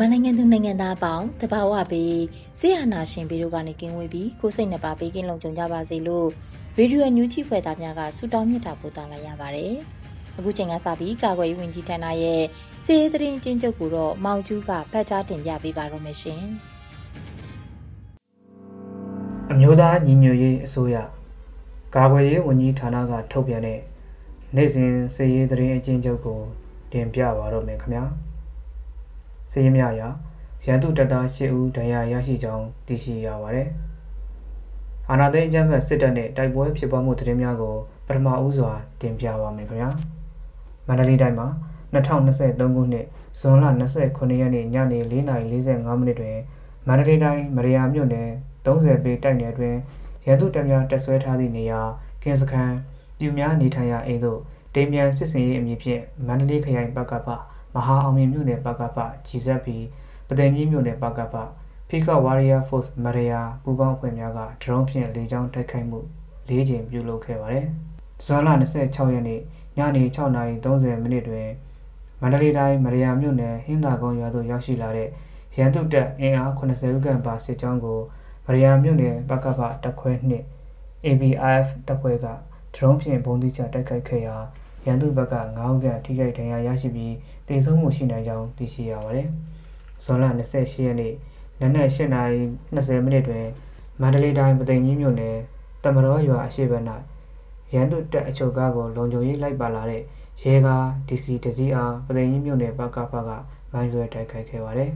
မြန်မာနိုင်ငံသူနိုင်ငံသားအပေါင်းတဘာဝပေးဆေးဟာနာရှင်ပြီးတို့ကနေကင်းဝေးပြီးကိုစိတ်နှပါပေးကင်းလုံခြုံကြပါစေလို့ရေဒီယိုညူချီဖွဲ့သားများကဆုတောင်းမြတ်တာပို့သလာရပါတယ်။အခုချိန်ကစပြီးကာကွယ်ရေးဝန်ကြီးဌာနရဲ့စီးရေးသတင်းချင်းချုပ်ကိုတော့မောင်ကျူးကဖတ်ကြားတင်ပြပေးပါတော့မရှင်။အမျိုးသားညီညွတ်ရေးအစိုးရကာကွယ်ရေးဝန်ကြီးဌာနကထုတ်ပြန်တဲ့နိုင်စဉ်စီးရေးသတင်းအချင်းချုပ်ကိုတင်ပြပါတော့မယ်ခင်ဗျာ။ စည်ရင်းများရာရန်သူတပ်သား၈ဦးဒဏ်ရာရရှိကြောင်းသိရှိရပါတယ်။အာနာသိန်းအကြမ်းဖက်စစ်တပ်နဲ့တိုက်ပွဲဖြစ်ပွားမှုသတင်းများကိုပထမဦးစွာတင်ပြပါမယ်ခင်ဗျာ။မန္တလေးတိုင်းမှာ2023ခုနှစ်ဇွန်လ29ရက်နေ့ညနေ4:45မိနစ်တွင်မန္တလေးတိုင်းမရယာမြို့နယ်30ပေတိုက်နယ်တွင်ရန်သူတပ်များတပ်ဆွဲထားသည့်နေရာကင်းစခန်းပြူများနေထိုင်ရာအိမ်သို့တိမ်မြန်စစ်စင်ရေးအမည်ဖြင့်မန္တလေးခရိုင်ဘက်ကပ မဟာအောင်မြင်မြို့နယ်ပကဖ GZP ပသိမ်ကြီးမြို့နယ်ပကဖ Pika Warrior Force မရယာပူးပေါင်းအဖွဲ့များကဒရုန်းဖြင့်လေကြောင်းတိုက်ခိုက်မှု၄ကြိမ်ပြုလုပ်ခဲ့ပါတယ်။ဇွန်လ26ရက်နေ့ညနေ6:30မိနစ်တွင်မန္တလေးတိုင်းမရယာမြို့နယ်ဟင်းသာကုန်းရွာသို့ရောက်ရှိလာတဲ့ရန်သူတပ်အင်အား80ဦးခန့်ပါစစ်ကြောင်းကိုမရယာမြို့နယ်ပကဖတပ်ခွဲနှင့် ABIF တပ်ဖွဲ့ကဒရုန်းဖြင့်ဘုံတိချတိုက်ခိုက်ခဲ့ရာရန်သူဘက်က9ဦးခန့်ထိခိုက်ဒဏ်ရာရရှိပြီး တင်ဆုံးမှုရှိနိုင်ကြောင်းသိရှိရပါတယ်။ဇွန်လ28ရက်နေ့နနက်8:20မိနစ်တွင်မန္တလေးတိုင်းပသိမ်ကြီးမြို့နယ်တမတော်ရွာအရှိဘက်၌ရန်သူတပ်အချုပ်ကားကိုလုံခြုံရေးလိုက်ပါလာတဲ့ရဲကား DC တစည်းအားပသိမ်ကြီးမြို့နယ်ဘက်ကဖကမိုင်းဆွဲတိုက်ခိုက်ခဲ့ပါတယ်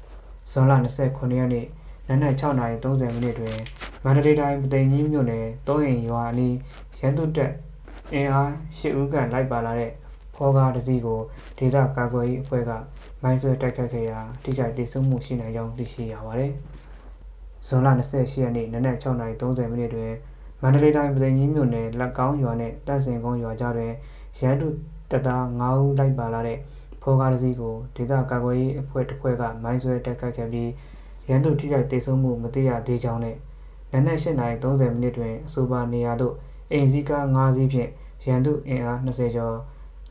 ။ဇွန်လ29ရက်နေ့နနက်6:30မိနစ်တွင်မန္တလေးတိုင်းပသိမ်ကြီးမြို့နယ်တောရင်ရွာအနီးရန်သူတပ်အင်အား၈ဦးခန့်လိုက်ပါလာတဲ့ ဖောကားတစ်စီးကိုဒေသကာကွယ်ရေးအဖွဲ့ကမိုင်းဆွဲတိုက်ခတ်ခဲ့ရာထိခိုက်ဒေဆုံးမှုရှိနိုင်ကြောင်းသိရှိရပါတယ်။ဇွန်လ28ရက်နေ့နနက်6:30မိနစ်တွင်မန္တလေးတိုင်းပြည်ကြီးမြို့နယ်လက်ကောင်းရွာနှင့်တန့်စင်ကုန်းရွာကြားတွင်ရန်သူတပ်သား9ဦးလိုက်ပါလာတဲ့ဖောကားတစ်စီးကိုဒေသကာကွယ်ရေးအဖွဲ့တစ်ဖွဲ့ကမိုင်းဆွဲတိုက်ခတ်ခဲ့ပြီးရန်သူထိခိုက်ဒေဆုံးမှုမသိရသေးကြောင်းနဲ့နနက်8:30မိနစ်တွင်အဆိုပါနေရာသို့အိမ်စည်းကား9စီးဖြင့်ရန်သူအင်အား20ကျော်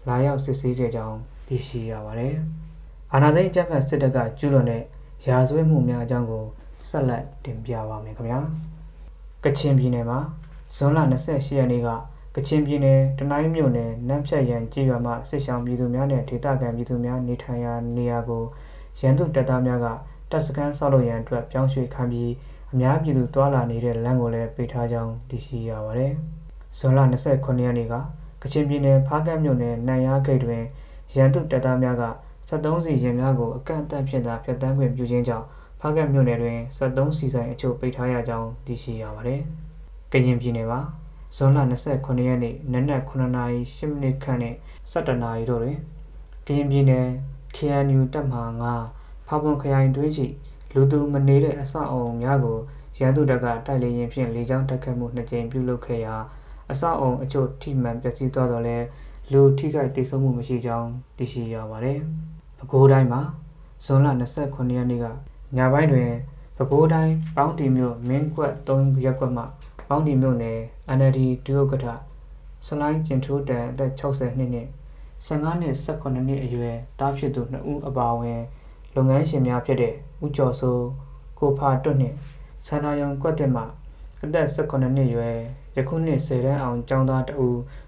လာရောက်စစ်ဆေးခဲ့ကြောင်းသိရှိရပါတယ်။အာဏာသိမ်းအကြမ်းဖက်စစ်တပ်ကကျူးလွန်တဲ့ရာဇဝတ်မှုများအကြောင်းကိုဆက်လက်တင်ပြပါမယ်ခင်ဗျာ။ကချင်ပြည်နယ်မှာဇွန်လ28ရက်နေ့ကကချင်ပြည်နယ်တနိုင်းမြို့နယ်နန်းဖြတ်ရန်ကြေးရွာမှစစ်ဆောင်ပြည်သူများနဲ့ဒေသခံပြည်သူများနေထိုင်ရာနေရာကိုရန်သူတပ်သားများကတပ်စခန်းဆောက်လုပ်ရန်အတွက်ပြောင်းရွှေ့ခံပြီးအများပြည်သူတွာလာနေတဲ့လမ်းကိုလည်းပိတ်ထားကြောင်းသိရှိရပါတယ်။ဇွန်လ29ရက်နေ့က ကချင်ပြည်နယ်ဖားကတ်မြို့နယ်နန်ရားဂိတ်တွင်ရန်သူတပ်သားများက73စီရင်များကိုအကန့်အသတ်ဖြင့်သာဖျက်ဆီးခွင့်ပြုခြင်းကြောင့်ဖားကတ်မြို့နယ်တွင်73စီဆိုင်အချို့ပိတ်ထားရကြောင်းသိရှိရပါသည်။ကရင်ပြည်နယ်မှာဇွန်လ29ရက်နေ့နနက်9:08မိနစ်ခန့်နှင့်17နာရီတို့တွင်ကရင်ပြည်နယ် KNU တပ်မဟာ9ဖားပွန်ခရိုင်တွင်းရှိလူသူမနေတဲ့အဆောက်အအုံများကိုရန်သူတပ်ကတိုက်လေရင်ဖြင့်လေကြောင်းတိုက်ခတ်မှုနှစ်ကြိမ်ပြုလုပ်ခဲ့ရာ အဆောက်အုံအချို့ထိမှန်ပျက်စီးသွားတော့လဲလူထိခိုက်ဒေဆုံးမှုမရှိကြောင်းသိရှိရပါတယ်။ပဲခူးတိုင်းမှာဇွန်လ29ရက်နေ့ကညပိုင်းတွင်ပဲခူးတိုင်းပေါင်းတီမြို့မင်းကွက်3ရပ်ကွက်မှပေါင်းတီမြို့နယ် NLD ဒုဥက္ကဋ္ဌစလိုင်းကျင်ထိုးတန်အသက်60နှစ်နဲ့15နှစ်18နှစ်အရွယ်တားဖြစ်သူ2ဦးအပါအဝင်လုပ်ငန်းရှင်များဖြစ်တဲ့ဦးကျော်စိုးကိုဖာတွတ်နှင့်ဆန္ဒယုံကွက်တက်မှအသက်18နှစ်အရွယ် ယခုနှစ်10တန်းအောင်ကျောင်းသားတအူ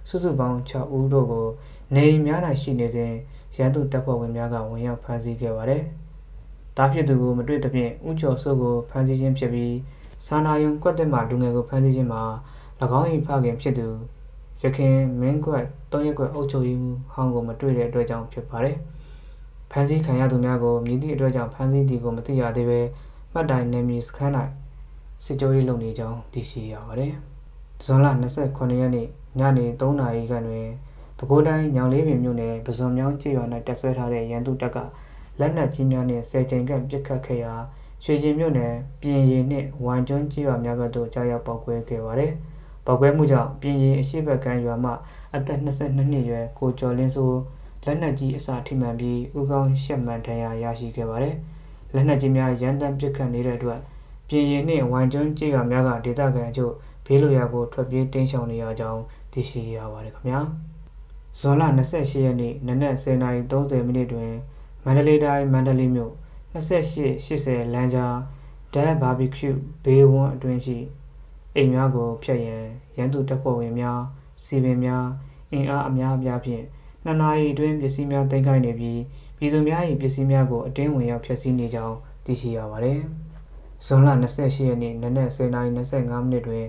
စုစုပေါင်း6ဦးတို့ကိုနေအိမ်များ၌ရှိနေစဉ်ရန်သူတပ်ဖွဲ့ဝင်များကဝင်ရောက်ဖမ်းဆီးခဲ့ပါတယ်။တားဖြစ်သူကိုမတွေ့သဖြင့်ဥကျော်စိုးကိုဖမ်းဆီးခြင်းဖြစ်ပြီးစာနာယုံကွက်တက်မှလူငယ်ကိုဖမ်းဆီးခြင်းမှာ၎င်း၏ဖခင်ဖြစ်သူရခင်မင်းကွက်၃ရက်ကွက်အုပ်ချုပ်ရေးမှူးဟောင်းကိုမတွေ့တဲ့အတွက်ကြောင့်ဖြစ်ပါတယ်။ဖမ်းဆီးခံရသူများကိုမြည်သည့်အတွက်ကြောင့်ဖမ်းဆီးသည်ကိုမသိရသေးဘဲမှတ်တိုင်နေမီစခန်း၌စစ်ကြောရေးလုပ်နေကြောင်းသိရှိရပါတယ်။ ဇွန်လ29ရက်နေ့ညနေ3နာရီခန့်တွင်ပဲခူးတိုင်းညောင်လေးပင်မြို့နယ်ပဇွန်မြောင်းကျေးရွာ၌တက်ဆွဲထားတဲ့ရန်သူတပ်ကလက်နက်ကြီးများနှင့်ဆယ်ကြိမ်ခန့်ပစ်ခတ်ခဲ့ရာရွှေကျင်မြို့နယ်ပြင်ရည်နှင့်ဝမ်ကျွန်းကျေးရွာများဘက်သို့ကြားရောက်ပောက်ကွဲခဲ့ပါသည်။ပောက်ကွဲမှုကြောင့်ပြင်ရည်အရှိဘက်ကမ်းရွာမှအသက်22နှစ်ရွယ်ကိုကျော်လင်းစိုးလက်နက်ကြီးအစထိမှန်ပြီးဥကောင်းရှက်မှန်ဒဏ်ရာရရှိခဲ့ပါတယ်။လက်နက်ကြီးများရန်တမ်းပစ်ခတ်နေတဲ့အတွက်ပြင်ရည်နှင့်ဝမ်ကျွန်းကျေးရွာများကဒေသခံအချို့ ဘေးလွရာကိုထွက်ပြေးတိမ်းရှောင်နေရကြောင်းသိရှိရပါတယ်ခင်ဗျာ။ဇွန်လ28ရက်နေ့နနက်10:30မိနစ်တွင်မန္တလေးတိုင်းမန္တလေးမြို့2880လမ်းကြားဒက်ဘာဘီကျူဘေးဝန်းအတွင်းရှိအိမ်များကိုဖျက်ရန်ရန်သူတပ်ဖွဲ့ဝင်များစီပင်များအင်အားအများအပြားဖြင့်နှစ်နာရီအတွင်းပစ္စည်းများတင်ခိုင်းနေပြီးပြည်သူများ၏ပစ္စည်းများကိုအတင်းဝင်ရောက်ဖျက်ဆီးနေကြောင်းသိရှိရပါသည်။ဇွန်လ28ရက်နေ့နနက်10:25မိနစ်တွင်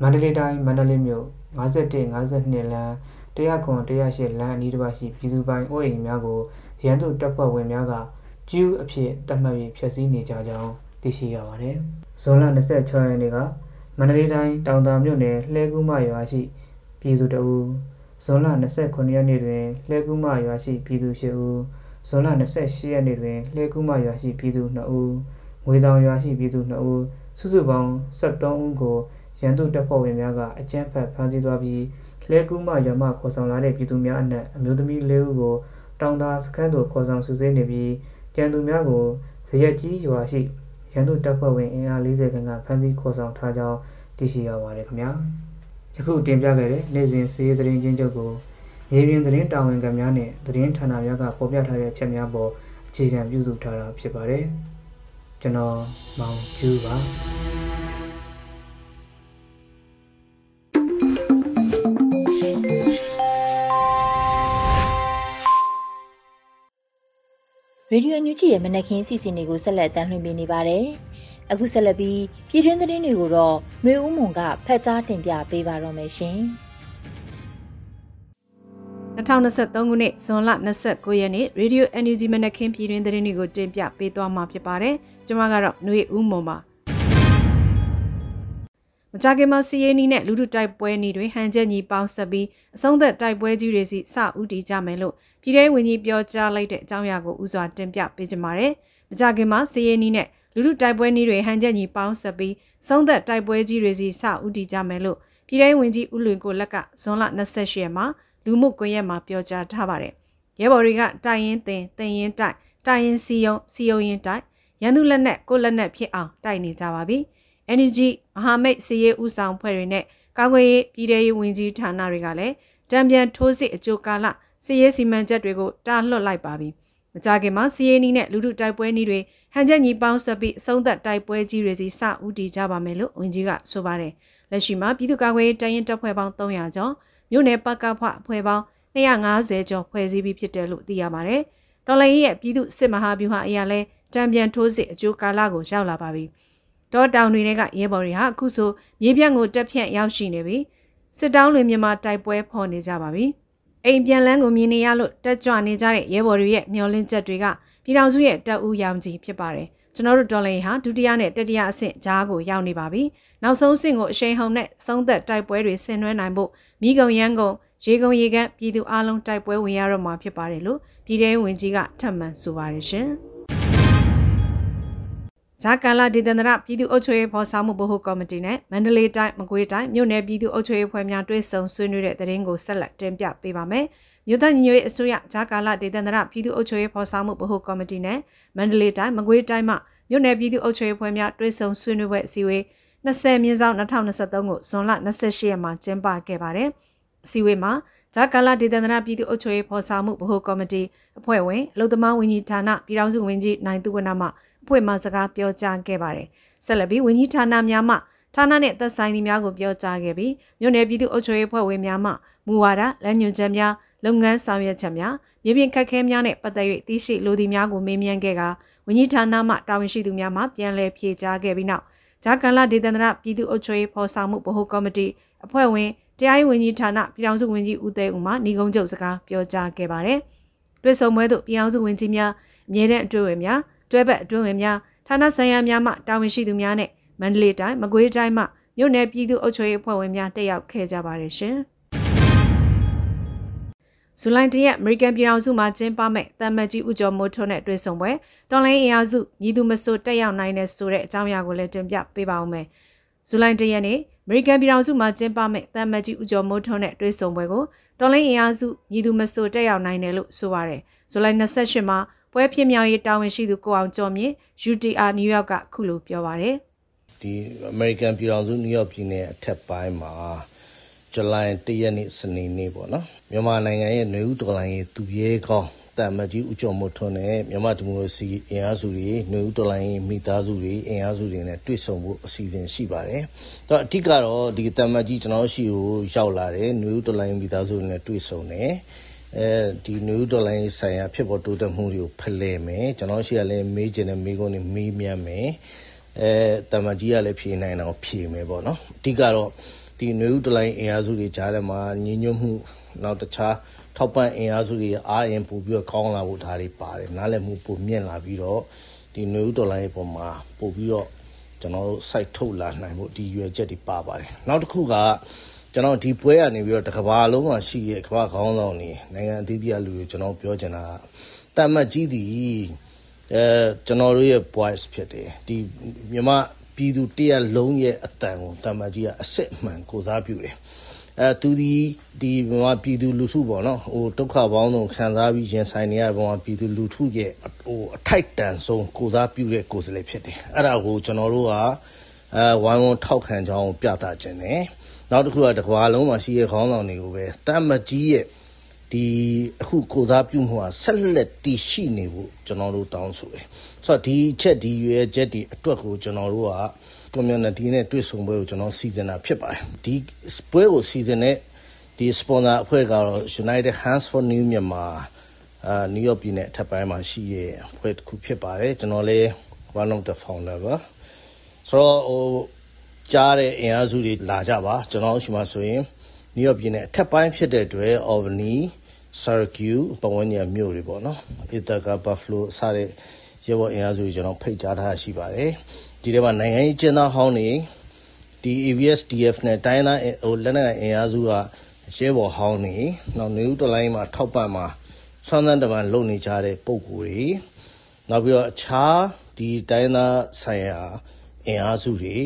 မန္တလေးတိုင်းမန္တလေးမြို့51 52လမ်း100ခွန်108လမ်းအနီးတစ်ပါးရှိပြည်သူပိုင်အိုးအိမ်များကိုရန်သူတပ်ဖွဲ့ဝင်များကကျူးအဖြစ်တတ်မှတ်ပြီးဖျက်ဆီးနေကြကြောင်းသိရှိရပါတယ်။ဇွန်လ26ရက်နေ့ကမန္တလေးတိုင်းတောင်တာမြို့နယ်လှဲကူးမရွာရှိပြည်သူတအူဇွန်လ29ရက်နေ့တွင်လှဲကူးမရွာရှိပြည်သူ၈ဦးဇွန်လ28ရက်နေ့တွင်လှဲကူးမရွာရှိပြည်သူ2ဦးငွေတောင်ရွာရှိပြည်သူ2ဦးစုစုပေါင်း73ဦးကို ရန်သူတပ်ဖွဲ့ဝင်များကအကြမ်းဖက်ဖမ်းဆီးသွားပြီးလှဲကူးမရွာမှခေါ်ဆောင်လာတဲ့ပြည်သူများအနက်အမျိုးသမီး၄ဦးကိုတောင်သာစခန်းသို့ခေါ်ဆောင်စစ်ဆေးနေပြီးကြံသူများကိုဇရက်ကြီးရွာရှိရန်သူတပ်ဖွဲ့ဝင်အင်အား40ခန့်ကဖမ်းဆီးခေါ်ဆောင်ထားကြောင်းသိရှိရပါတယ်ခင်ဗျာယခုတင်ပြခဲ့တဲ့နေ့စဉ်စီးရီးသတင်းချင်းချုပ်ကိုမြေပြင်သတင်းတာဝန်ခံများနဲ့သတင်းဌာနများကပေါ်ပြထားတဲ့အချက်များပေါ်အခြေခံပြုစုထားတာဖြစ်ပါတယ်ကျွန်တော်မောင်ကျူးပါ ရေဒီယိုညူချီရဲ့မနက်ခင်းစီစဉ်တွေကိုဆက်လက်တင်ပြနေပါတယ်။အခုဆက်လက်ပြီးပြည်တွင်းသတင်းတွေကိုတော့နှွေဦးမွန်ကဖတ်ကြားတင်ပြပေးပါတော့မယ်ရှင်။2023ခုနှစ်ဇွန်လ29ရက်နေ့ရေဒီယို NUG မနက်ခင်းပြည်တွင်းသတင်းတွေကိုတင်ပြပေးသွားမှာဖြစ်ပါတယ်။ကျွန်မကတော့နှွေဦးမွန်ပါ။ မကြခင်မှာစီရေးနီးနဲ့လူထုတိုက်ပွဲနီးတွေဟန်ချက်ညီပေါင်းဆက်ပြီးအဆုံးသက်တိုက်ပွဲကြီးတွေစီစဦးတည်ကြမယ်လို့ပြည်ထောင်ဝင်ကြီးပြောကြားလိုက်တဲ့အကြောင်းအရာကိုဥစွာတင်ပြပေးကြပါမယ်။မကြခင်မှာစီရေးနီးနဲ့လူထုတိုက်ပွဲနီးတွေဟန်ချက်ညီပေါင်းဆက်ပြီးဆုံးသက်တိုက်ပွဲကြီးတွေစီစဦးတည်ကြမယ်လို့ပြည်ထောင်ဝင်ကြီးဦးလွင်ကိုလက်ကဇွန်လ28ရက်မှာလူမှုကွန်ရက်မှာပြောကြားထားပါတယ်။ရဲဘော်တွေကတိုင်ရင်တင်တင်ရင်တိုက်တိုင်ရင်စီယုံစီယုံရင်တိုက်ရန်သူလက်နက်ကိုလက်နက်ဖြစ်အောင်တိုက်နေကြပါပြီ။ NUG မဟာမိတ်စီရေးဦးဆောင်ဖွဲ့တွေနဲ့ကာကွယ်ရေးပြည်ထရေးဝန်ကြီးဌာနတွေကလည်းတံပြန်ထိုးစစ်အကျိုးကာလစီရေးစီမံချက်တွေကိုတားလွှတ်လိုက်ပါပြီ။မကြခင်မှာစီရေးနီးနဲ့လူထုတိုက်ပွဲနီးတွေဟန်ချက်ညီပေါင်းဆက်ပြီးအဆုံးသက်တိုက်ပွဲကြီးတွေစီစဦးတည်ကြပါမယ်လို့ဝန်ကြီးကဆိုပါတယ်။လက်ရှိမှာပြည်သူ့ကာကွယ်ရေးတိုင်းရင်တပ်ဖွဲ့ပေါင်း300ကျော်မြို့နယ်ပကဖအဖွဲ့ပေါင်း250ကျော်ဖွဲ့စည်းပြီးဖြစ်တယ်လို့သိရပါတယ်။တော်လိုင်းရဲ့ပြည်သူစစ်မဟာဗျူဟာအရာလဲတံပြန်ထိုးစစ်အကျိုးကာလကိုရောက်လာပါပြီ။ တောတောင်တွေကရဲဘော်တွေဟာအခုဆိုမြေပြန့်ကိုတက်ဖြန့်ရောက်ရှိနေပြီ။စစ်တောင်းတွေမြန်မာတိုက်ပွဲဖော်နေကြပါပြီ။အိမ်ပြန်လန်းကိုမြင်နေရလို့တက်ကြွနေကြတဲ့ရဲဘော်တွေရဲ့မျောလင့်ချက်တွေကပြည်တော်စုရဲ့တပ်ဦးရောင်ကြီးဖြစ်ပါတယ်။ကျွန်တော်တို့တော်လိုင်းဟာဒုတိယနဲ့တတိယအဆင့်ဂျားကိုရောက်နေပါပြီ။နောက်ဆုံးဆင့်ကိုအရှိန်ဟုန်နဲ့သုံးသက်တိုက်ပွဲတွေဆင်နွှဲနိုင်ဖို့မိကုံရန်ကုန်ရေကုန်ရေကန်းပြည်သူအလုံးတိုက်ပွဲဝင်ရတော့မှာဖြစ်ပါတယ်လို့ပြည်ထောင်ဝင်ကြီးကထပ်မံဆိုပါတယ်ရှင်။ ဂျာကာလာဒေသန္တရပြည်သူ့အုပ်ချုပ်ရေးဖော်ဆောင်မှုဗဟိုကော်မတီနဲ့မန္တလေးတိုင်းမကွေးတိုင်းမြို့နယ်ပြည်သူ့အုပ်ချုပ်ရေးဖွဲ့များတွဲဆုံဆွေးနွေးတဲ့တရင်ကိုဆက်လက်တင်ပြပေးပါမယ်။မြို့သားညီညွတ်ရေးအစိုးရဂျာကာလာဒေသန္တရပြည်သူ့အုပ်ချုပ်ရေးဖော်ဆောင်မှုဗဟိုကော်မတီနဲ့မန္တလေးတိုင်းမကွေးတိုင်းမှမြို့နယ်ပြည်သူ့အုပ်ချုပ်ရေးဖွဲ့များတွဲဆုံဆွေးနွေးပွဲအစည်းအဝေး20မြင်းဆောင်2023ကိုဇွန်လ28ရက်မှာကျင်းပခဲ့ပါတယ်။အစည်းအဝေးမှာဂျာကာလာဒေသနာပြည်သူ့အုပ်ချုပ်ရေးဖော်ဆောင်မှုဗဟိုကော်မတီအဖွဲ့ဝင်အလုံသမားဝန်ကြီးဌာနပြည်ထောင်စုဝန်ကြီးနိုင်သူဝနမှ အဖွဲ့မှစကားပြောကြားခဲ့ပါတယ်။ဆက်လက်ပြီးဝန်ကြီးဌာနများမှဌာနနဲ့သက်ဆိုင်သူများကိုပြောကြားခဲ့ပြီးမြို့နယ်ပြည်သူ့အုပ်ချုပ်ရေးဖွဲ့ဝင်များမှမူဝါဒလမ်းညွှန်ချက်များလုပ်ငန်းဆောင်ရွက်ချက်များမြေပြင်ခက်ခဲများနဲ့ပတ်သက်၍သိရှိလိုသည့်များကိုမေးမြန်းခဲ့ကဝန်ကြီးဌာနမှတာဝန်ရှိသူများမှပြန်လည်ဖြေကြားခဲ့ပြီးနောက်ဂျာကန်လာဒေသန္တရပြည်သူ့အုပ်ချုပ်ရေးဖော်ဆောင်မှုဗဟိုကော်မတီအဖွဲ့ဝင်တရားရေးဝန်ကြီးဌာနပြည်ထောင်စုဝန်ကြီးဦးသိန်းဦးမှညီကုန်းချုပ်စကားပြောကြားခဲ့ပါတယ်။တွေ့ဆုံပွဲသို့ပြည်ထောင်စုဝန်ကြီးများအမြဲတမ်းအတွင်းဝင်များ တွဲဘက်အတွင်းဝင်များဌာနဆိုင်ရာများမှတာဝန်ရှိသူများနဲ့မန္တလေးတိုင်းမကွေးတိုင်းမှမြို့နယ်ပြည်သူ့အုပ်ချုပ်ရေးအဖွဲ့ဝင်များတက်ရောက်ခဲ့ကြပါတယ်ရှင်။ဇူလိုင်တရက်အမေရိကန်ပြည်ထောင်စုမှာကျင်းပမဲ့တမ်မတ်ကြီးဦးကျော်မိုးထွန်းနဲ့တွေ့ဆုံပွဲတော်လိုင်းအင်အားစုမြည်သူမဆိုတက်ရောက်နိုင်တဲ့ဆိုတဲ့အကြောင်းအရာကိုလည်းတင်ပြပေးပါဦးမယ်။ဇူလိုင်တရက်နေ့အမေရိကန်ပြည်ထောင်စုမှာကျင်းပမဲ့တမ်မတ်ကြီးဦးကျော်မိုးထွန်းနဲ့တွေ့ဆုံပွဲကိုတော်လိုင်းအင်အားစုမြည်သူမဆိုတက်ရောက်နိုင်တယ်လို့ဆိုပါတယ်။ဇူလိုင်28မှာ ပွဲဖြစ်မြောက်ရေးတာဝန်ရှိသူကိုအောင်ကျော်မြင့် UTR နယူးယောက်ကခုလိုပြောပါတယ်။ဒီအမေရိကန်ပြည်တော်စုနယူးယောက်ပြည်နယ်အထက်ပိုင်းမှာဇူလိုင်၁ရက်နေ့စနေနေ့ပေါ့နော်မြန်မာနိုင်ငံရဲ့နေဦးတော်လိုင်းရဲ့သူရဲကောင်းတာမကြီးဦးကျော်မထွန်းနဲ့မြန်မာဒီမိုကရေစီအင်အားစုတွေနေဦးတော်လိုင်းမိသားစုတွေအင်အားစုတွေနဲ့တွေ့ဆုံဖို့အစီအစဉ်ရှိပါတယ်။တော့အဓိကတော့ဒီတာမကြီးကျွန်တော်ရှိကိုရောက်လာတယ်နေဦးတော်လိုင်းမိသားစုတွေနဲ့တွေ့ဆုံတယ်။ ဒီຫນွေဦးတော်လိုင်းဆိုင်ရာဖြစ်ပေါ်တိုးတက်မှုတွေကိုဖလှယ်မယ်ကျွန်တော်ရှိကလည်းမေးချင်တဲ့မေးခွန်းတွေမေးမြန်းမယ်။အဲတမ်မကြီးကလည်းဖြေနိုင်တော့ဖြေမယ်ပေါ့နော်။အထက်ကတော့ဒီနွေဦးတလိုင်းအင်အားစုတွေကြားထဲမှာညီညွတ်မှုနောက်တခြားထောက်ပံ့အင်အားစုတွေအားရင်ပို့ပြီးတော့ကောင်းလာဖို့ဒါတွေပါတယ်နားလည်မှုပိုမြင့်လာပြီးတော့ဒီနွေဦးတော်လိုင်းရဲ့ပုံမှာပို့ပြီးတော့ကျွန်တော်တို့ site ထုတ်လာနိုင်ဖို့ဒီရွယ်ချက်တွေပါပါတယ်နောက်တစ်ခုက ကျွန်တော်ဒီပွဲကနေပြီးတော့တကဘာလုံးမှာရှိရဲ့ကဘာခေါင်းဆောင်နေနိုင်ငံအသီးသီးအလူကိုကျွန်တော်ပြောချင်တာတမတ်ကြီးဒီအဲကျွန်တော်တို့ရဲ့ voice ဖြစ်တယ်ဒီမြမပြည်သူတရက်လုံးရဲ့အတန်ကိုတမန်ကြီးကအစစ်အမှန်ကိုစားပြုတယ်အဲသူဒီဒီမြန်မာပြည်သူလူထုပေါ့နော်ဟိုဒုက္ခပေါင်းစုံခံစားပြီးရင်ဆိုင်နေရမြန်မာပြည်သူလူထုရဲ့ဟိုအထိုက်တန်ဆုံးကိုစားပြုတဲ့ကိုယ်စားလှယ်ဖြစ်တယ်အဲ့ဒါကိုကျွန်တော်တို့ကအဲဝိုင်းဝန်းထောက်ခံကြောင်းပြသခြင်းတယ် နောက်တစ်ခုကတကွာလုံးမှာရှိတဲ့ခေါင်းဆောင်တွေကိုပဲတမတ်ကြီးရဲ့ဒီအခုကိုစားပြုမှုဟာဆက်လက်တည်ရှိနေဖို့ကျွန်တော်တို့တောင်းဆိုတယ်ဆိုတော့ဒီချက်ဒီရွယ်ချက်ဒီအတွက်ကိုကျွန်တော်တို့က community နဲ့တွေ့ဆုံပွဲကိုကျွန်တော်စီစဉ်တာဖြစ်ပါတယ်ဒီပွဲကိုစီစဉ်တဲ့ဒီ sponsor အဖွဲ့ကတော့ United Hands for New Myanmar အာနယူးယောက်ပြည်နယ်အထက်ပိုင်းမှာရှိရဲ့အဖွဲ့တစ်ခုဖြစ်ပါတယ်ကျွန်တော်လည်း one of the founder ပါဆိုတော့ဟို ကြားတဲ့အင်အားစုတွေလာကြပါကျွန်တော်ရှိမှဆိုရင်နယူးယောက်ပြည်နယ်အထက်ပိုင်းဖြစ်တဲ့အတွက် Albany Syracuse ပတ်ဝန်းကျင်မြို့တွေပေါ့နော် Ithaca Buffalo စတဲ့ရဲဘော်အင်အားစုတွေကျွန်တော်ဖိတ်ကြားထားရှိပါတယ်ဒီထဲမှာနိုင်ငံရေးကျင်းသားဟောင်းတွေဒီ ABSDF နဲ့တိုင်းသားဟိုလက်နက်အင်အားစုကရဲဘော်ဟောင်းတွေနောက်နေဦးတလိုင်းမှာထောက်ပံ့မှာဆွမ်းသန်းတမန်လုပ်နေကြတဲ့ပုံကိုယ်တွေနောက်ပြီးတော့အခြားဒီတိုင်းသားဆိုင်ရာအင်အားစုတွေ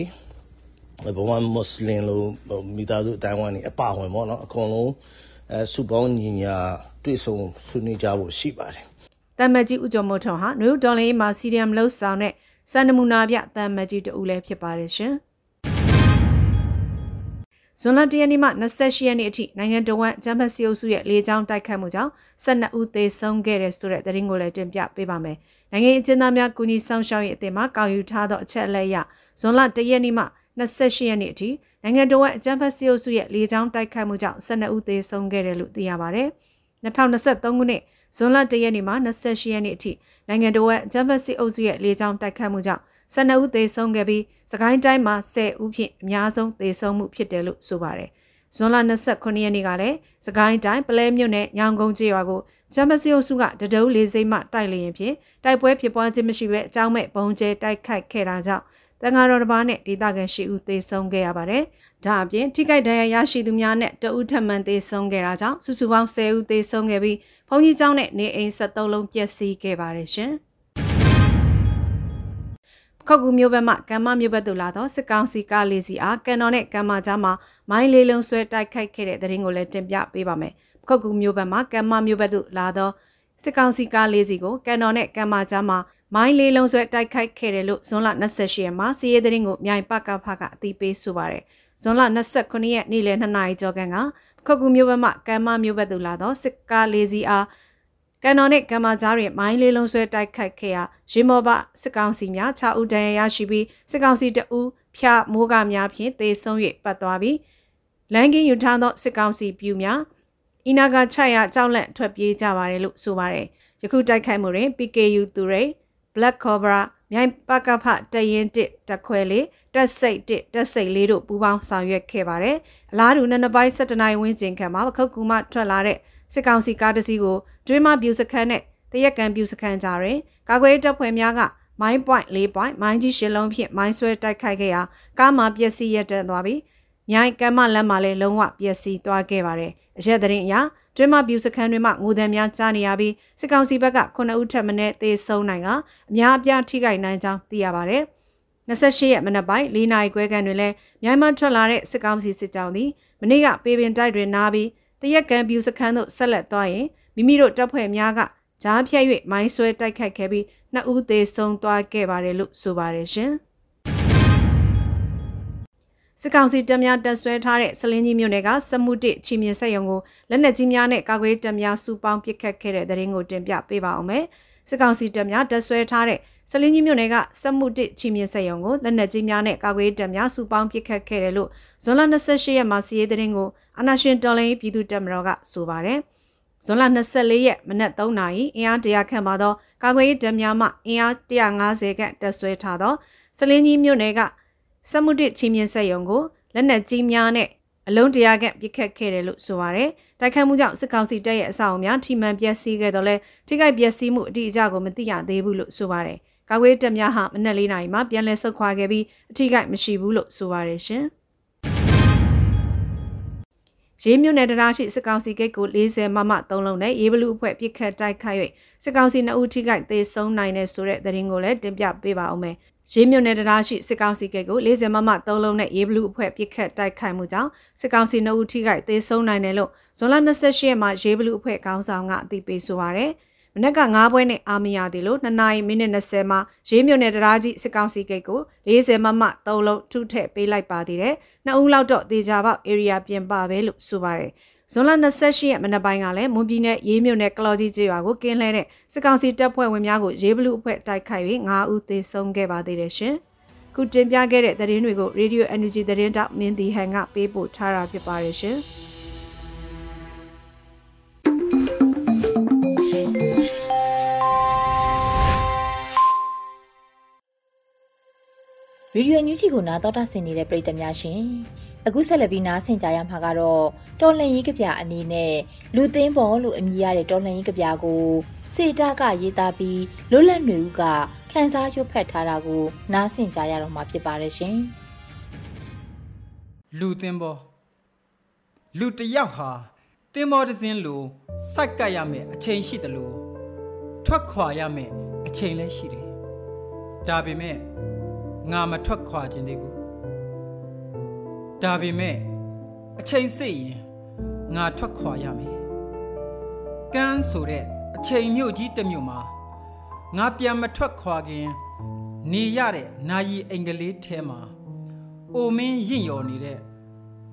ဘဝမွတ်စလင်လိုမိသားစုအတိုင်းဝိုင်းနေအပဝင်ပေါ့နော်အကုန်လုံးအဲစုပေါင်းညီညာတွေ့ဆုံဆွေးနွေးကြဖို့ရှိပါတယ်တမ္မကြီးဦးကျော်မိုးထွန်းဟာနယူးဒေါ်လင်းမှာစီရီယမ်လှုပ်ဆောင်တဲ့စံနမူနာပြတမ္မကြီးတူလည်းဖြစ်ပါတယ်ရှင်ဇွန်လ၁ရက်နေ့မှ28ရက်နေ့အထိနိုင်ငံတော်ဝန်ဂျမ်ဘတ်စီအုပ်စုရဲ့လေကြောင်းတိုက်ခတ်မှုကြောင့်12ဦးသေဆုံးခဲ့တဲ့ဆိုတဲ့သတင်းကိုလည်းတင်ပြပေးပါမယ်။နိုင်ငံအကျဉ်းသားများကူညီဆောင်ရှောက်ရေးအသင်းမှကောက်ယူထားသောအချက်အလက်အရဇွန်လ၁ရက်နေ့မှ28 ရက်နေ့အထိနိုင်ငံတော်ဝန်ဂျမ်ဘတ်စီအုပ်စုရဲ့လေကြောင်းတိုက်ခတ်မှုကြောင့်12ဦးသေဆုံးခဲ့တယ်လို့သိရပါဗျ။2023ခုနှစ်ဇွန်လ၁ရက်နေ့မှ28ရက်နေ့အထိနိုင်ငံတော်ရဲ့ဂျမ်ဘတ်စစ်အုပ်စုရဲ့လေကြောင်းတိုက်ခတ်မှုကြောင့်12ဦးသေဆုံးခဲ့ပြီးစကိုင်းတိုင်းမှာ10ဦးဖြင့်အများဆုံးသေဆုံးမှုဖြစ်တယ်လို့ဆိုပါတယ်။ဇွန်လ29ရက်နေ့ကလည်းစကိုင်းတိုင်းပလဲမြို့နယ်ညောင်ကုန်းကျေးရွာကိုဂျမ်ဘတ်စစ်အုပ်စုကတဒုံးလေးစိမ့်မှတိုက်လျင်ဖြင့်တိုက်ပွဲဖြစ်ပွားခြင်းမရှိဘဲအကြောင်းမဲ့ဘုံကျဲတိုက်ခိုက်ခဲ့တာကြောင့် တန်ဃာတော်တစ်ပါးနဲ့ဒေသခံရှိဦးသေဆုံးခဲ့ရပါတယ်။ဒါအပြင်ထိခိုက်ဒဏ်ရာရရှိသူများနဲ့တဦးထပ်မံသေဆုံးခဲ့တာကြောင့်စုစုပေါင်း10ဦးသေဆုံးခဲ့ပြီးဘုံကြီးကျောင်းနဲ့နေအိမ်73လုံးပျက်စီးခဲ့ပါတယ်ရှင်။ခောက်ကူမျိုးဘက်မှကမ္မမျိုးဘက်သို့လာသောစစ်ကောင်စီကားလေးစီအားကန်တော်နဲ့ကမ္မကြားမှာမိုင်းလေးလုံးဆွဲတိုက်ခိုက်ခဲ့တဲ့တဲ့ရင်ကိုလည်းတင်ပြပေးပါမယ်။ခောက်ကူမျိုးဘက်မှကမ္မမျိုးဘက်သို့လာသောစစ်ကောင်စီကားလေးစီကိုကန်တော်နဲ့ကမ္မကြားမှာ မိုင်းလေးလုံးဆွဲတိုက်ခိုက်ခဲ့တယ်လို့ဇွန်လ28ရက်မှာစီးရဲတဲ့ရင်ကိုမြိုင်ပကဖကအသိပေးဆိုပါတယ်။ဇွန်လ29ရက်နေ့လယ်2နာရီကျော်ခန့်ကခခုမျိုးဘက်မှကမ်းမမျိုးဘက်သို့လာသောစစ်ကားလေးစီးအားကန်တော်နှင့်ကမ္မကြားတွင်မိုင်းလေးလုံးဆွဲတိုက်ခိုက်ခဲ့ရာရေမော်ဘစစ်ကောင်စီများ6ဦးတန်ရာရရှိပြီးစစ်ကောင်စီတအူးဖျားမိုးကများဖြင့်သေဆုံး၍ပတ်သွားပြီးလန်ကင်းယူထားသောစစ်ကောင်စီပြူများအီနာကခြိုက်ရကြောက်လက်ထွက်ပြေးကြပါတယ်လို့ဆိုပါတယ်ယခုတိုက်ခိုက်မှုတွင် PKU သူရိ Black Cobra မြိုင်ပကဖတရင်တစ်တက်ခွဲလေးတက်စိတ်တစ်တက်စိတ်လေးတို့ပူးပေါင်းဆောင်ရွက်ခဲ့ပါတယ်။အလားတူနှစ်နှစ်ပိုင်း၁၇နိုင်ဝန်းကျင်ခန့်မှာပခုတ်ကူမှထွက်လာတဲ့စစ်ကောင်စီကားတစ်စီးကိုကျွေးမပြူစခန်းနဲ့တရက်ကန်ပြူစခန်းကြားတွင်ကာကွယ်တပ်ဖွဲ့များကမိုင်းပွိုင့်၄ပွိုင့်မိုင်းကြီးရှစ်လုံးဖြင့်မိုင်းဆွဲတိုက်ခိုက်ခဲ့ရာကားမှာပျက်စီးရတဲ့သွားပြီးမြိုင်ကမ်းမလမ်းမှာလည်းလုံးဝပျက်စီးသွားခဲ့ပါတယ်။အရက်သတင်းအရ ကျွေးမပြူစခန်းတွေမှာငိုတယ်များကြားနေရပြီးစစ်ကောင်စီဘက်က9ဦးထပ်မံသေဆုံးနိုင်ကအများအပြားထိခိုက်နိုင်ကြောင်းသိရပါတယ်။28ရက်မနက်ပိုင်း၄နာရီခွဲခန့်တွင်လည်းမြိုင်မထွက်လာတဲ့စစ်ကောင်စီစစ်ကြောင်းသည်မနေ့ကပေပင်တိုက်တွင်နားပြီးတရက်ကန်ပြူစခန်းသို့ဆက်လက်သွားရင်မိမိတို့တပ်ဖွဲ့များကကြားဖြတ်၍မိုင်းဆွဲတိုက်ခိုက်ခဲ့ပြီးနှစ်ဦးသေဆုံးသွားခဲ့ပါတယ်လို့ဆိုပါတယ်ရှင်။ စစ်ကောင်စီတပ်များတပ်ဆွဲထားတဲ့စလင်းကြီးမြို့နယ်ကစမှုတစ်ချီမြင့်ဆက်ယုံကိုလက်နက်ကြီးများနဲ့ကာကွယ်တပ်များစုပေါင်းပစ်ခတ်ခဲ့တဲ့တဲ့ရင်ကိုတင်ပြပေးပါအောင်မယ်။စစ်ကောင်စီတပ်များတပ်ဆွဲထားတဲ့စလင်းကြီးမြို့နယ်ကစမှုတစ်ချီမြင့်ဆက်ယုံကိုလက်နက်ကြီးများနဲ့ကာကွယ်တပ်များစုပေါင်းပစ်ခတ်ခဲ့တယ်လို့ဇွန်လ28ရက်မှာစီးရဲတဲ့ရင်ကိုအနာရှင်တော်လိုင်းပြည်သူတပ်မတော်ကဆိုပါတယ်။ဇွန်လ24ရက်မနက်3နာရီအင်အား100ခန့်ပါသောကာကွယ်ရေးတပ်များမှအင်အား150ခန့်တပ်ဆွဲထားသောစလင်းကြီးမြို့နယ်က စမှုတစ်ချီမြင့်ဆက်ယုံကိုလက်နက်ကြီးများနဲ့အလုံးတရာခန့်ပစ်ခတ်ခဲ့တယ်လို့ဆိုပါတယ်။တိုက်ခိုက်မှုကြောင့်စစ်ကောင်စီတပ်ရဲ့အဆောက်အဦများထိမှန်ပျက်စီးခဲ့တော့လဲထိခိုက်ပျက်စီးမှုအတိအကျကိုမသိရသေးဘူးလို့ဆိုပါတယ်။ကာကွယ်တပ်များဟာမနက်၄နာရီမှာပြန်လည်ဆုတ်ခွာခဲ့ပြီးအထိခိုက်မရှိဘူးလို့ဆိုပါတယ်ရှင်။ရေးမြို့နယ်တရားရှိစစ်ကောင်စီဂိတ်ကို40မမ3လုံးနဲ့ရေးဘလူအဖွဲ့ပြစ်ခတ်တိုက်ခိုက်၍စစ်ကောင်စီ2ဦးထိခိုက်သေဆုံးနိုင်တဲ့ဆိုတဲ့သတင်းကိုလည်းတင်ပြပေးပါဦးမယ်။ ရေးမြုံနယ်တရားရှိစစ်ကောင်စီကိတ်ကို40မမ3လုံးနဲ့ရေးဘလူးအဖွဲ့ပစ်ခတ်တိုက်ခိုက်မှုကြောင့်စစ်ကောင်စီနှုတ်ဦးထိခိုက်သေဆုံးနိုင်တယ်လို့ဇွန်လ28ရက်မှာရေးဘလူးအဖွဲ့ခေါင်းဆောင်ကအသိပေးဆိုပါရယ်မနက်က9ပွဲနဲ့အာမရသည်လို့2နာရီမိနစ်20မှာရေးမြုံနယ်တရားကြီးစစ်ကောင်စီကိတ်ကို40မမ3လုံးထုထည့်ပေးလိုက်ပါသေးတယ်။နှစ်ဦးလောက်တော့ဒေဂျာပေါက် area ပြင်ပပဲလို့ဆိုပါရယ် ဇွန်လ28ရက်မနက်ပိုင်းကလည်းမွန်ပြည်နယ်ရေးမြို့နယ်ကလော်ကြီးကျေးရွာကိုကင်းလှဲတဲ့စစ်ကောင်စီတပ်ဖွဲ့ဝင်များကိုရေးဘလူအဖွဲ့တိုက်ခိုက်၍9ဦးသေဆုံးခဲ့ပါသေးတယ်ရှင်။ခုတင်ပြခဲ့တဲ့သတင်းတွေကို Radio Energy သတင်းတောက်မင်းတီဟန်ကပေးပို့ထားတာဖြစ်ပါတယ်ရှင်။ရေဒီယိုညူးချီကိုနားတော်တာဆင်နေတဲ့ပရိသတ်များရှင် အခုဆက်လက်ပြီးနားဆင်ကြရမှာကတော့တော်လှန်ရေးကဗျာအနေနဲ့လူသိန်းပေါ်လို့အမည်ရတဲ့တော်လှန်ရေးကဗျာကိုစေတာကရေးသားပြီးလွတ်လပ်နေဦးကခန်းစားရွတ်ဖတ်ထားတာကိုနားဆင်ကြရတော့မှာဖြစ်ပါတယ်ရှင်လူသိန်းပေါ်လူတယောက်ဟာတင်းမောတစ်စင်းလိုစိုက်ကပ်ရမယ်အချိန်ရှိတယ်လို့ထွက်ခွာရမယ်အချိန်လည်းရှိတယ်ဒါပေမဲ့ငါမထွက်ခွာခြင်းသေးဘူး ဒါပေမဲ့အချိန်စိတ်ရင်ငါထွက်ခွာရမယ်ကန်းဆိုတဲ့အချိန်မြို့ကြီးတစ်မြို့မှာငါပြန်မထွက်ခွာခင် နေရတဲ့နာယီအင်္ဂလိပ်ထဲမှာအိုမင်းရင့်ရော်နေတဲ့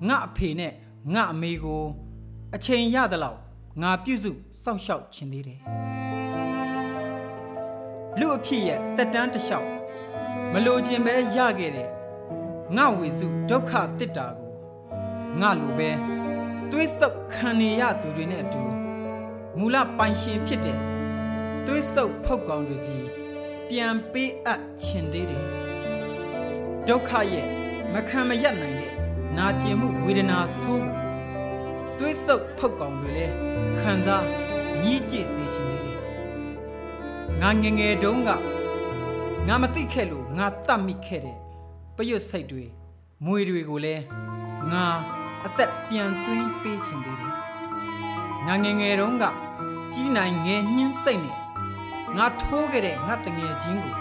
ငါအဖေနဲ့ငါအမေကို အချိန်ရသလောက်ငါပြုစုစောင့်ရှောက်ခြင်းသေးတယ်လူအဖြစ်ရဲ့တက်တန်းတစ်လျှောက်မလိုချင်ပဲရခဲ့တဲ့ ငါဝေစုဒုက္ခတစ်တာကိုငါလိုပဲသွေးဆုပ်ခံနေရသူတွေနဲ့အတူမူလပိုင်ရှင်ဖြစ်တဲ့သွေးဆုပ်ဖုတ်ကောင်တွေစီပြန်ပေးအပ်ခြင်းသေးတယ်ဒုက္ခရဲ့မခံမရနိုင်တဲ့နာကျင်မှုဝေဒနာဆိုးသွေးဆုပ်ဖုတ်ကောင်တွေလည်းခံစားညှိကြည့်စေခြင်းသေးတယ်ငါငငယ်တုန်းကငါမသိခဲ့လို့ငါတတ်မိခဲ့တဲ့ ပရွတ်စိတ်တွေမွေတွေကိုလည်းငါအသက်ပြန်သွင်းပေးခြင်းသေးတယ်ငါငယ်ငယ်တုန်းကကြီးနိုင်ငယ်ညှင်းစိတ်နဲ့ငါထိုးခဲ့တဲ့ငါတငယ်ချင်းကို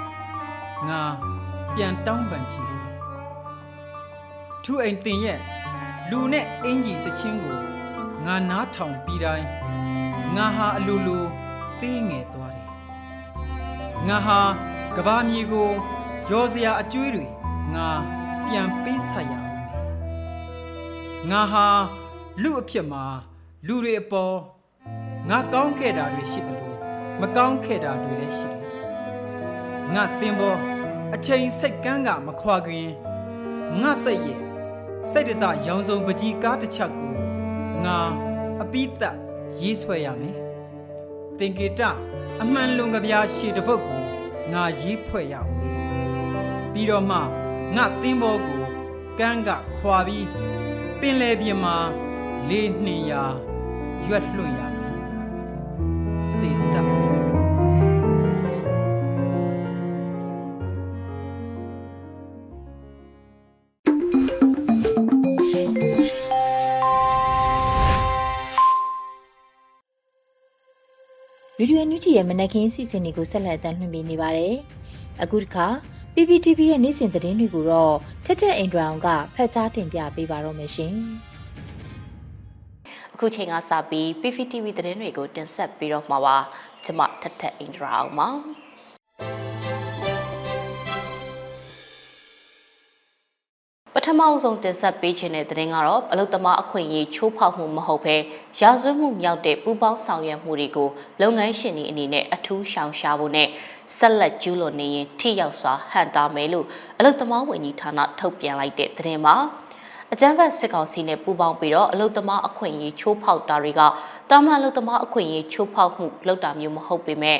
ငါပြန်တောင်းပန်ခြင်းသေးတယ်ထူအိမ်တင်ရဲ့လူနဲ့အင်ကြီးတချင်းကိုငါနားထောင်ပြီးတိုင်းငါဟာအလိုလိုသေးငယ်သွားတယ်ငါဟာကဘာမြေကိုရောစရာအကျွေးတွေ ငါပြန်ပေးဆက်ရအောင်မယ်ငါဟာလူအဖြစ်မှာလူတွေအပေါ်ငါကောင်းခဲ့တာတွေရှိတယ်လို့မကောင်းခဲ့တာတွေလည်းရှိတယ်ငါတင်ပေါ်အချိန်စိတ်ကန်းကမခွာခင်ငငါစိတ်ရဲ့စိတ်တစရောင်စုံပကြီးကားတစ်ချက်ကိုငါအပိသက်ရေးဆွဲရမယ်သင်္ကေတအမှန်လွန်ကဗျာရှည်တစ်ပုတ်ကိုငါရေးဖွဲ့ရအောင်ပြီးတော့မှ ငါသင်းဘောကိုကန်းကခွာပြီးပင်လေပြင်မှာလေးနှင်ရာရွက်လွှတ်ရမယ်စေတတ်ရေဒီယိုညူဂျီရဲ့မနက်ခင်းစီစဉ်တွေကိုဆက်လက်တင်ပြနေပါတယ်။ အခုတစ်ခါ PPTV ရဲ့နေ့စဉ်သတင်းတွေကိုတော့ထက်ထက်အင်ဒရာအောင်ကဖတ်ကြားတင်ပြပေးပါတော့မရှင်။အခုချိန်ကစပြီး PPTV သတင်းတွေကိုတင်ဆက်ပြီးတော့မှာပါကျွန်မထက်ထက်အင်ဒရာအောင်ပါပထမအဆုံးတင်ဆက်ပေးခြင်းတဲ့သတင်းကတော့အလုတ္တမအခွင့်အရေးချိုးဖောက်မှုမဟုတ်ဘဲရာဇဝတ်မှုမြောက်တဲ့ပူးပေါင်းဆောင်ရွက်မှုတွေကိုလုပ်ငန်းရှင်တွေအနေနဲ့အထူးရှောင်ရှားဖို့နဲ့ ဆက်လက်ကျူးလွန်နေရင်ထိရောက်စွာဟန်တာမယ်လို့အလုတ္တမဝန်ကြီးဌာနထုတ်ပြန်လိုက်တဲ့သတင်းပါအကြမ်းဖက်စစ်ကောင်စီနဲ့ပူးပေါင်းပြီးတော့အလုတ္တမအခွင့်အရေးချိုးဖောက်တာတွေကတာမန်အလုတ္တမအခွင့်အရေးချိုးဖောက်မှုလုပ်တာမျိုးမဟုတ်ပေမဲ့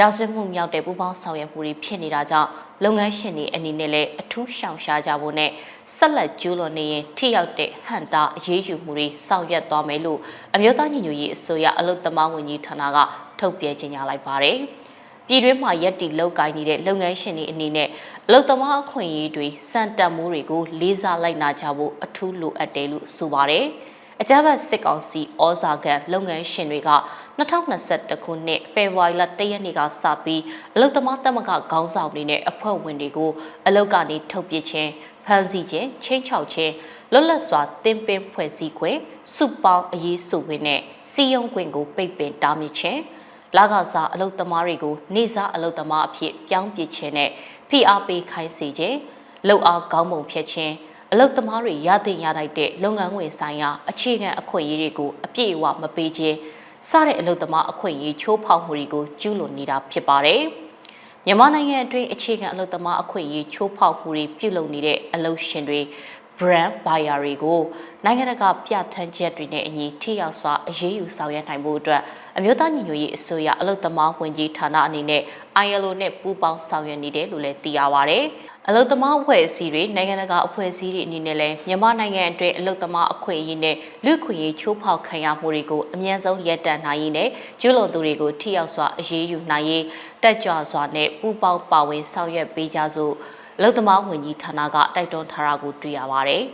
ရာဇဝတ်မှုမြောက်တဲ့ပူးပေါင်းဆောင်ရွက်မှုတွေဖြစ်နေတာကြောင့်လုပ်ငန်းရှင်တွေအနေနဲ့လည်းအထူးရှောင်ရှားကြဖို့နဲ့ဆက်လက်ကျူးလွန်နေရင်ထိရောက်တဲ့ဟန်တာအရေးယူမှုတွေဆောင်ရွက်သွားမယ်လို့အမျိုးသားညီညွတ်ရေးအစိုးရအလုတ္တမဝန်ကြီးဌာနကထုတ်ပြန်ကြေညာလိုက်ပါတယ်။ ပြည်တွင်းမှာရက်တီလောက်ကိုင်းနေတဲ့လုပ်ငန်းရှင်တွေအနေနဲ့အလုတ္တမအခွင့်အရေးတွေစံတန်မိုးတွေကိုလေးစားလိုက်နာကြဖို့အထူးလိုအပ်တယ်လို့ဆိုပါတယ်။အကြမ်းဖက်စစ်ကောင်စီဩဇာခံလုပ်ငန်းရှင်တွေက2021ခုနှစ်ဖေဖော်ဝါရီလ1ရက်နေ့ကစပြီးအလုတ္တမတက်မကခေါင်းဆောင်တွေနဲ့အဖွဲ့ဝင်တွေကိုအလုတ်ကနေထုတ်ပြခြင်းဖမ်းဆီးခြင်းချင်းချောက်ခြင်းလွတ်လပ်စွာတင်ပင်ဖွဲ့စည်းခွင့်စုပေါင်းအရေးစုခွင့်နဲ့စီယုံခွင့်ကိုပိတ်ပင်တားမြစ်ခြင်း လကစားအလုတ်သမားတွေကိုနေစားအလုတ်သမားအဖြစ်ပြောင်းပစ်ခြင်းနဲ့ဖိအားပေးခိုင်းစေခြင်းလှုပ်အားကောင်းပုံဖြတ်ခြင်းအလုတ်သမားတွေရတဲ့ရလိုက်တဲ့လုပ်ငန်းဝင်ဆိုင်ရာအခြေခံအခွင့်အရေးတွေကိုအပြည့်အဝမပေးခြင်းစတဲ့အလုတ်သမားအခွင့်အရေးချိုးဖောက်မှုတွေကိုကျူးလွန်နေတာဖြစ်ပါတယ်။မြန်မာနိုင်ငံအတွင်းအခြေခံအလုတ်သမားအခွင့်အရေးချိုးဖောက်မှုတွေပြုလုပ်နေတဲ့အလုတ်ရှင်တွေ brand buyer တွေကိုနိုင်ငံတကာပြဋ္ဌာန်းချက်တွေနဲ့အညီထိရောက်စွာအရေးယူဆောင်ရွက်နိုင်မှုအတွက်အမျိုးသားညီညွတ်ရေးအစိုးရအလုတ်သမားဝန်ကြီးဌာနအနေနဲ့ ILO နဲ့ပူးပေါင်းဆောင်ရွက်နေတယ်လို့လည်းသိရပါဗျ။အလုတ်သမားအဖွဲ့အစည်းတွေနိုင်ငံတကာအဖွဲ့အစည်းတွေအနေနဲ့လည်းမြန်မာနိုင်ငံအတွင်းအလုတ်သမားအခွင့်အရေးနဲ့လူခွင့်ရေးချိုးဖောက်ခံရမှုတွေကိုအမြင့်ဆုံးရပ်တန့်နိုင်ရေးနဲ့ကျူးလွန်သူတွေကိုထိရောက်စွာအရေးယူနိုင်ရေးတက်ကြွစွာနဲ့ပူးပေါင်းပါဝင်ဆောင်ရွက်ပေးကြစို့ အလုတ်သမားဝန်ကြီးဌာနကတိုက်တွန်းထားတာကိုတွေ့ရပါတယ်။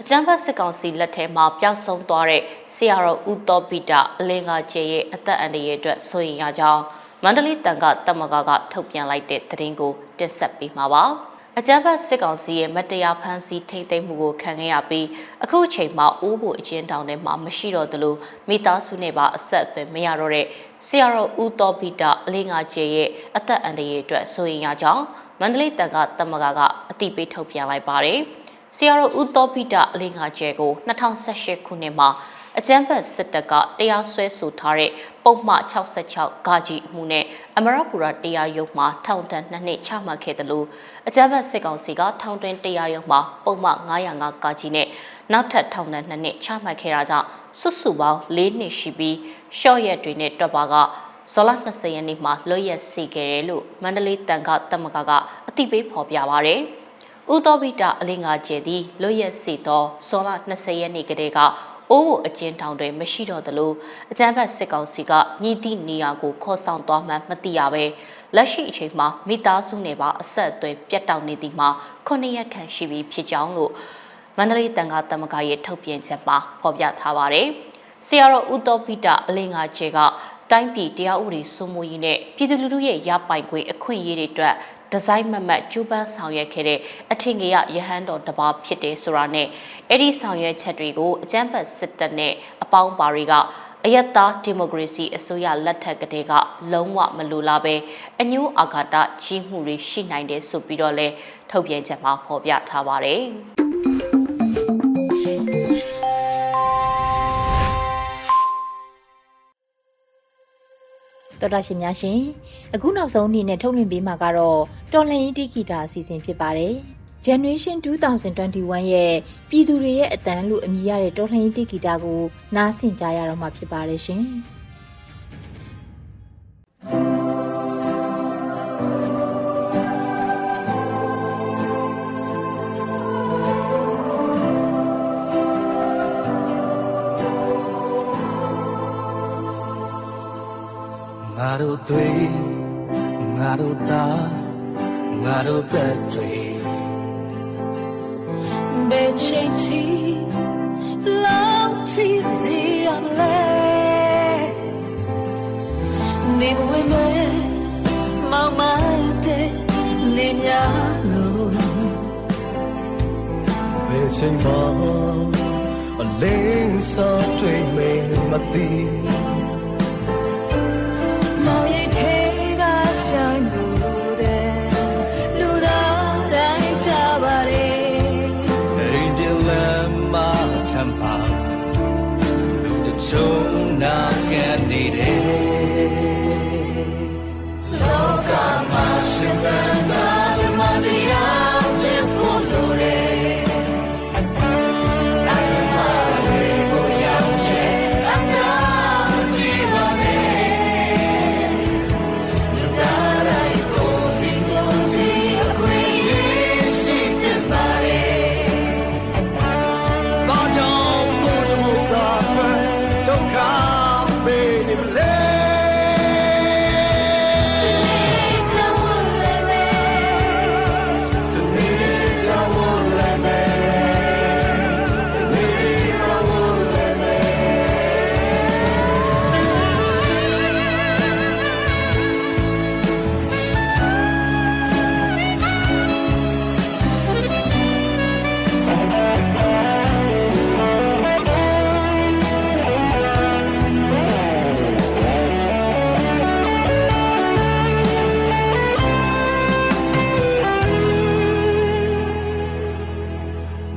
အကြမ်းဖက်စစ်ကောင်စီလက်ထဲမှာပျောက်ဆုံးသွားတဲ့ဆရာတော်ဦးတော်ပိတအလင်းကကျေရဲ့အသက်အန္တရာယ်အတွက်ဆိုရင်ရကြောင်းမန္တလေးတန်ခတမကကထုတ်ပြန်လိုက်တဲ့သတင်းကိုတင်ဆက်ပေးမှာပါ။ အကြမ်းဖက်စစ်ကောင်စီရဲ့မတရားဖမ်းဆီးထိမ့်သိမ်းမှုကိုခံခဲ့ရပြီးအခုချိန်မှာအိုးဖို့အကျဉ်းတောင်ထဲမှာမရှိတော့သလိုမိသားစုနဲ့ပါအဆက်အသွယ်မရတော့တဲ့ဆရာတော်ဦးတော်ပိတအလင်းကကျေရဲ့အသက်အန္တရာယ်အတွက်ဆိုရင်ရကြောင်းမန္တလေးတန်ခတမကကအတိပေးထုတ်ပြန်လိုက်ပါတယ်။ဆီယာရိုဦးတော်ပိတအလင်းငါကျဲကို2018ခုနှစ်မှာ အကြမ်းဖက်စစ်တပ်ကတရားစွဲဆိုထားတဲ့ပုံမှ66ဂါကြီးအမှုနဲ့အမရပူရတရားရုံးမှာထောင်ဒဏ်2နှစ်ချမှတ်ခဲ့တယ်လို့အကြမ်းဖက်စစ်ကောင်စီကထောင်တွင်တရားရုံးမှာပုံမှ905ဂါကြီးနဲ့နောက်ထပ်ထောင်ဒဏ်2နှစ်ချမှတ်ခဲ့တာကြောင့်စွတ်စုပေါင်း၄နှစ်ရှိပြီးရှော့ရက်တွေနဲ့တွက်ပါကဇော်လ20ရက်နေ့မှာလွတ်ရက်စီခဲ့တယ်လို့မန္တလေးတန်ခတမကကအတိပေးဖော်ပြပါဗျာ။ဦးတော်ဘိတအလင်းငါကျဲသည်လွတ်ရက်စီသောဇွန်လ20ရက်နေ့ကတည်းက အိုးဘအကျဉ်းထောင်တွင်မရှိတော့သလိုအကြမ်းဖက်စစ်ကောင်စီကမြည်သည့်နေရာကိုခေါ်ဆောင်သွားမှမသိရပဲလက်ရှိအချိန်မှာမိသားစုနဲ့ပါအဆက်အသွယ်ပြတ်တောက်နေသည်မှာခုနှစ်ရက်ခန့်ရှိပြီဖြစ်ကြောင်းလို့မန္တလေးတန်ခါတမကရဲ့ထုတ်ပြန်ချက်မှာဖော်ပြထားပါတယ်။ဆရာတော်ဦးတော်ဘိတအလင်းငါကျဲကတိုင်းပြည်တရားဥပဒေစိုးမိုးရေးနဲ့ပြည်သူလူထုရဲ့ရပိုင်ခွင့်အခွင့်အရေးတွေအတွက် ဒီဇိုင်းမမတ်ကျူပန်းဆောင်ရွက်ခဲ့တဲ့အထင်ကြီးရဟန်းတော်တစ်ပါးဖြစ်တယ်ဆိုတာနဲ့အဲ့ဒီဆောင်ရွက်ချက်တွေကိုအကြမ်းဖက်စစ်တပ်နဲ့အပေါင်းပါတွေကအယက်သားဒီမိုကရေစီအစိုးရလက်ထက်ကတည်းကလုံးဝမလိုလားပဲအညိုးအာဃာတကြီးမှုတွေရှိနိုင်တယ်ဆိုပြီးတော့လဲထုတ်ပြန်ချက်မှာဖော်ပြထားပါတယ် တော်တာရှင်များရှင်အခုနောက်ဆုံးအနေနဲ့ထုတ်လွှင့်ပေးမှာကတော့တော်လှန်ရေးတိဂီတာအစီအစဉ်ဖြစ်ပါတယ် Generation 2021ရဲ့ပြည်သူတွေရဲ့အတန်းလို့အမည်ရတဲ့တော်လှန်ရေးတိဂီတာကိုနားဆင်ကြရတော့မှာဖြစ်ပါတယ်ရှင် ငါတို့သွေးငါတို့သားငါတို့သက်တွေဘယ်ချိန်ထိ love tease the amle နေဝင်မဲမောင်မတဲ့နေများလို့ဘယ်ချိန်မှအလင်းစောတွေ့မမသိ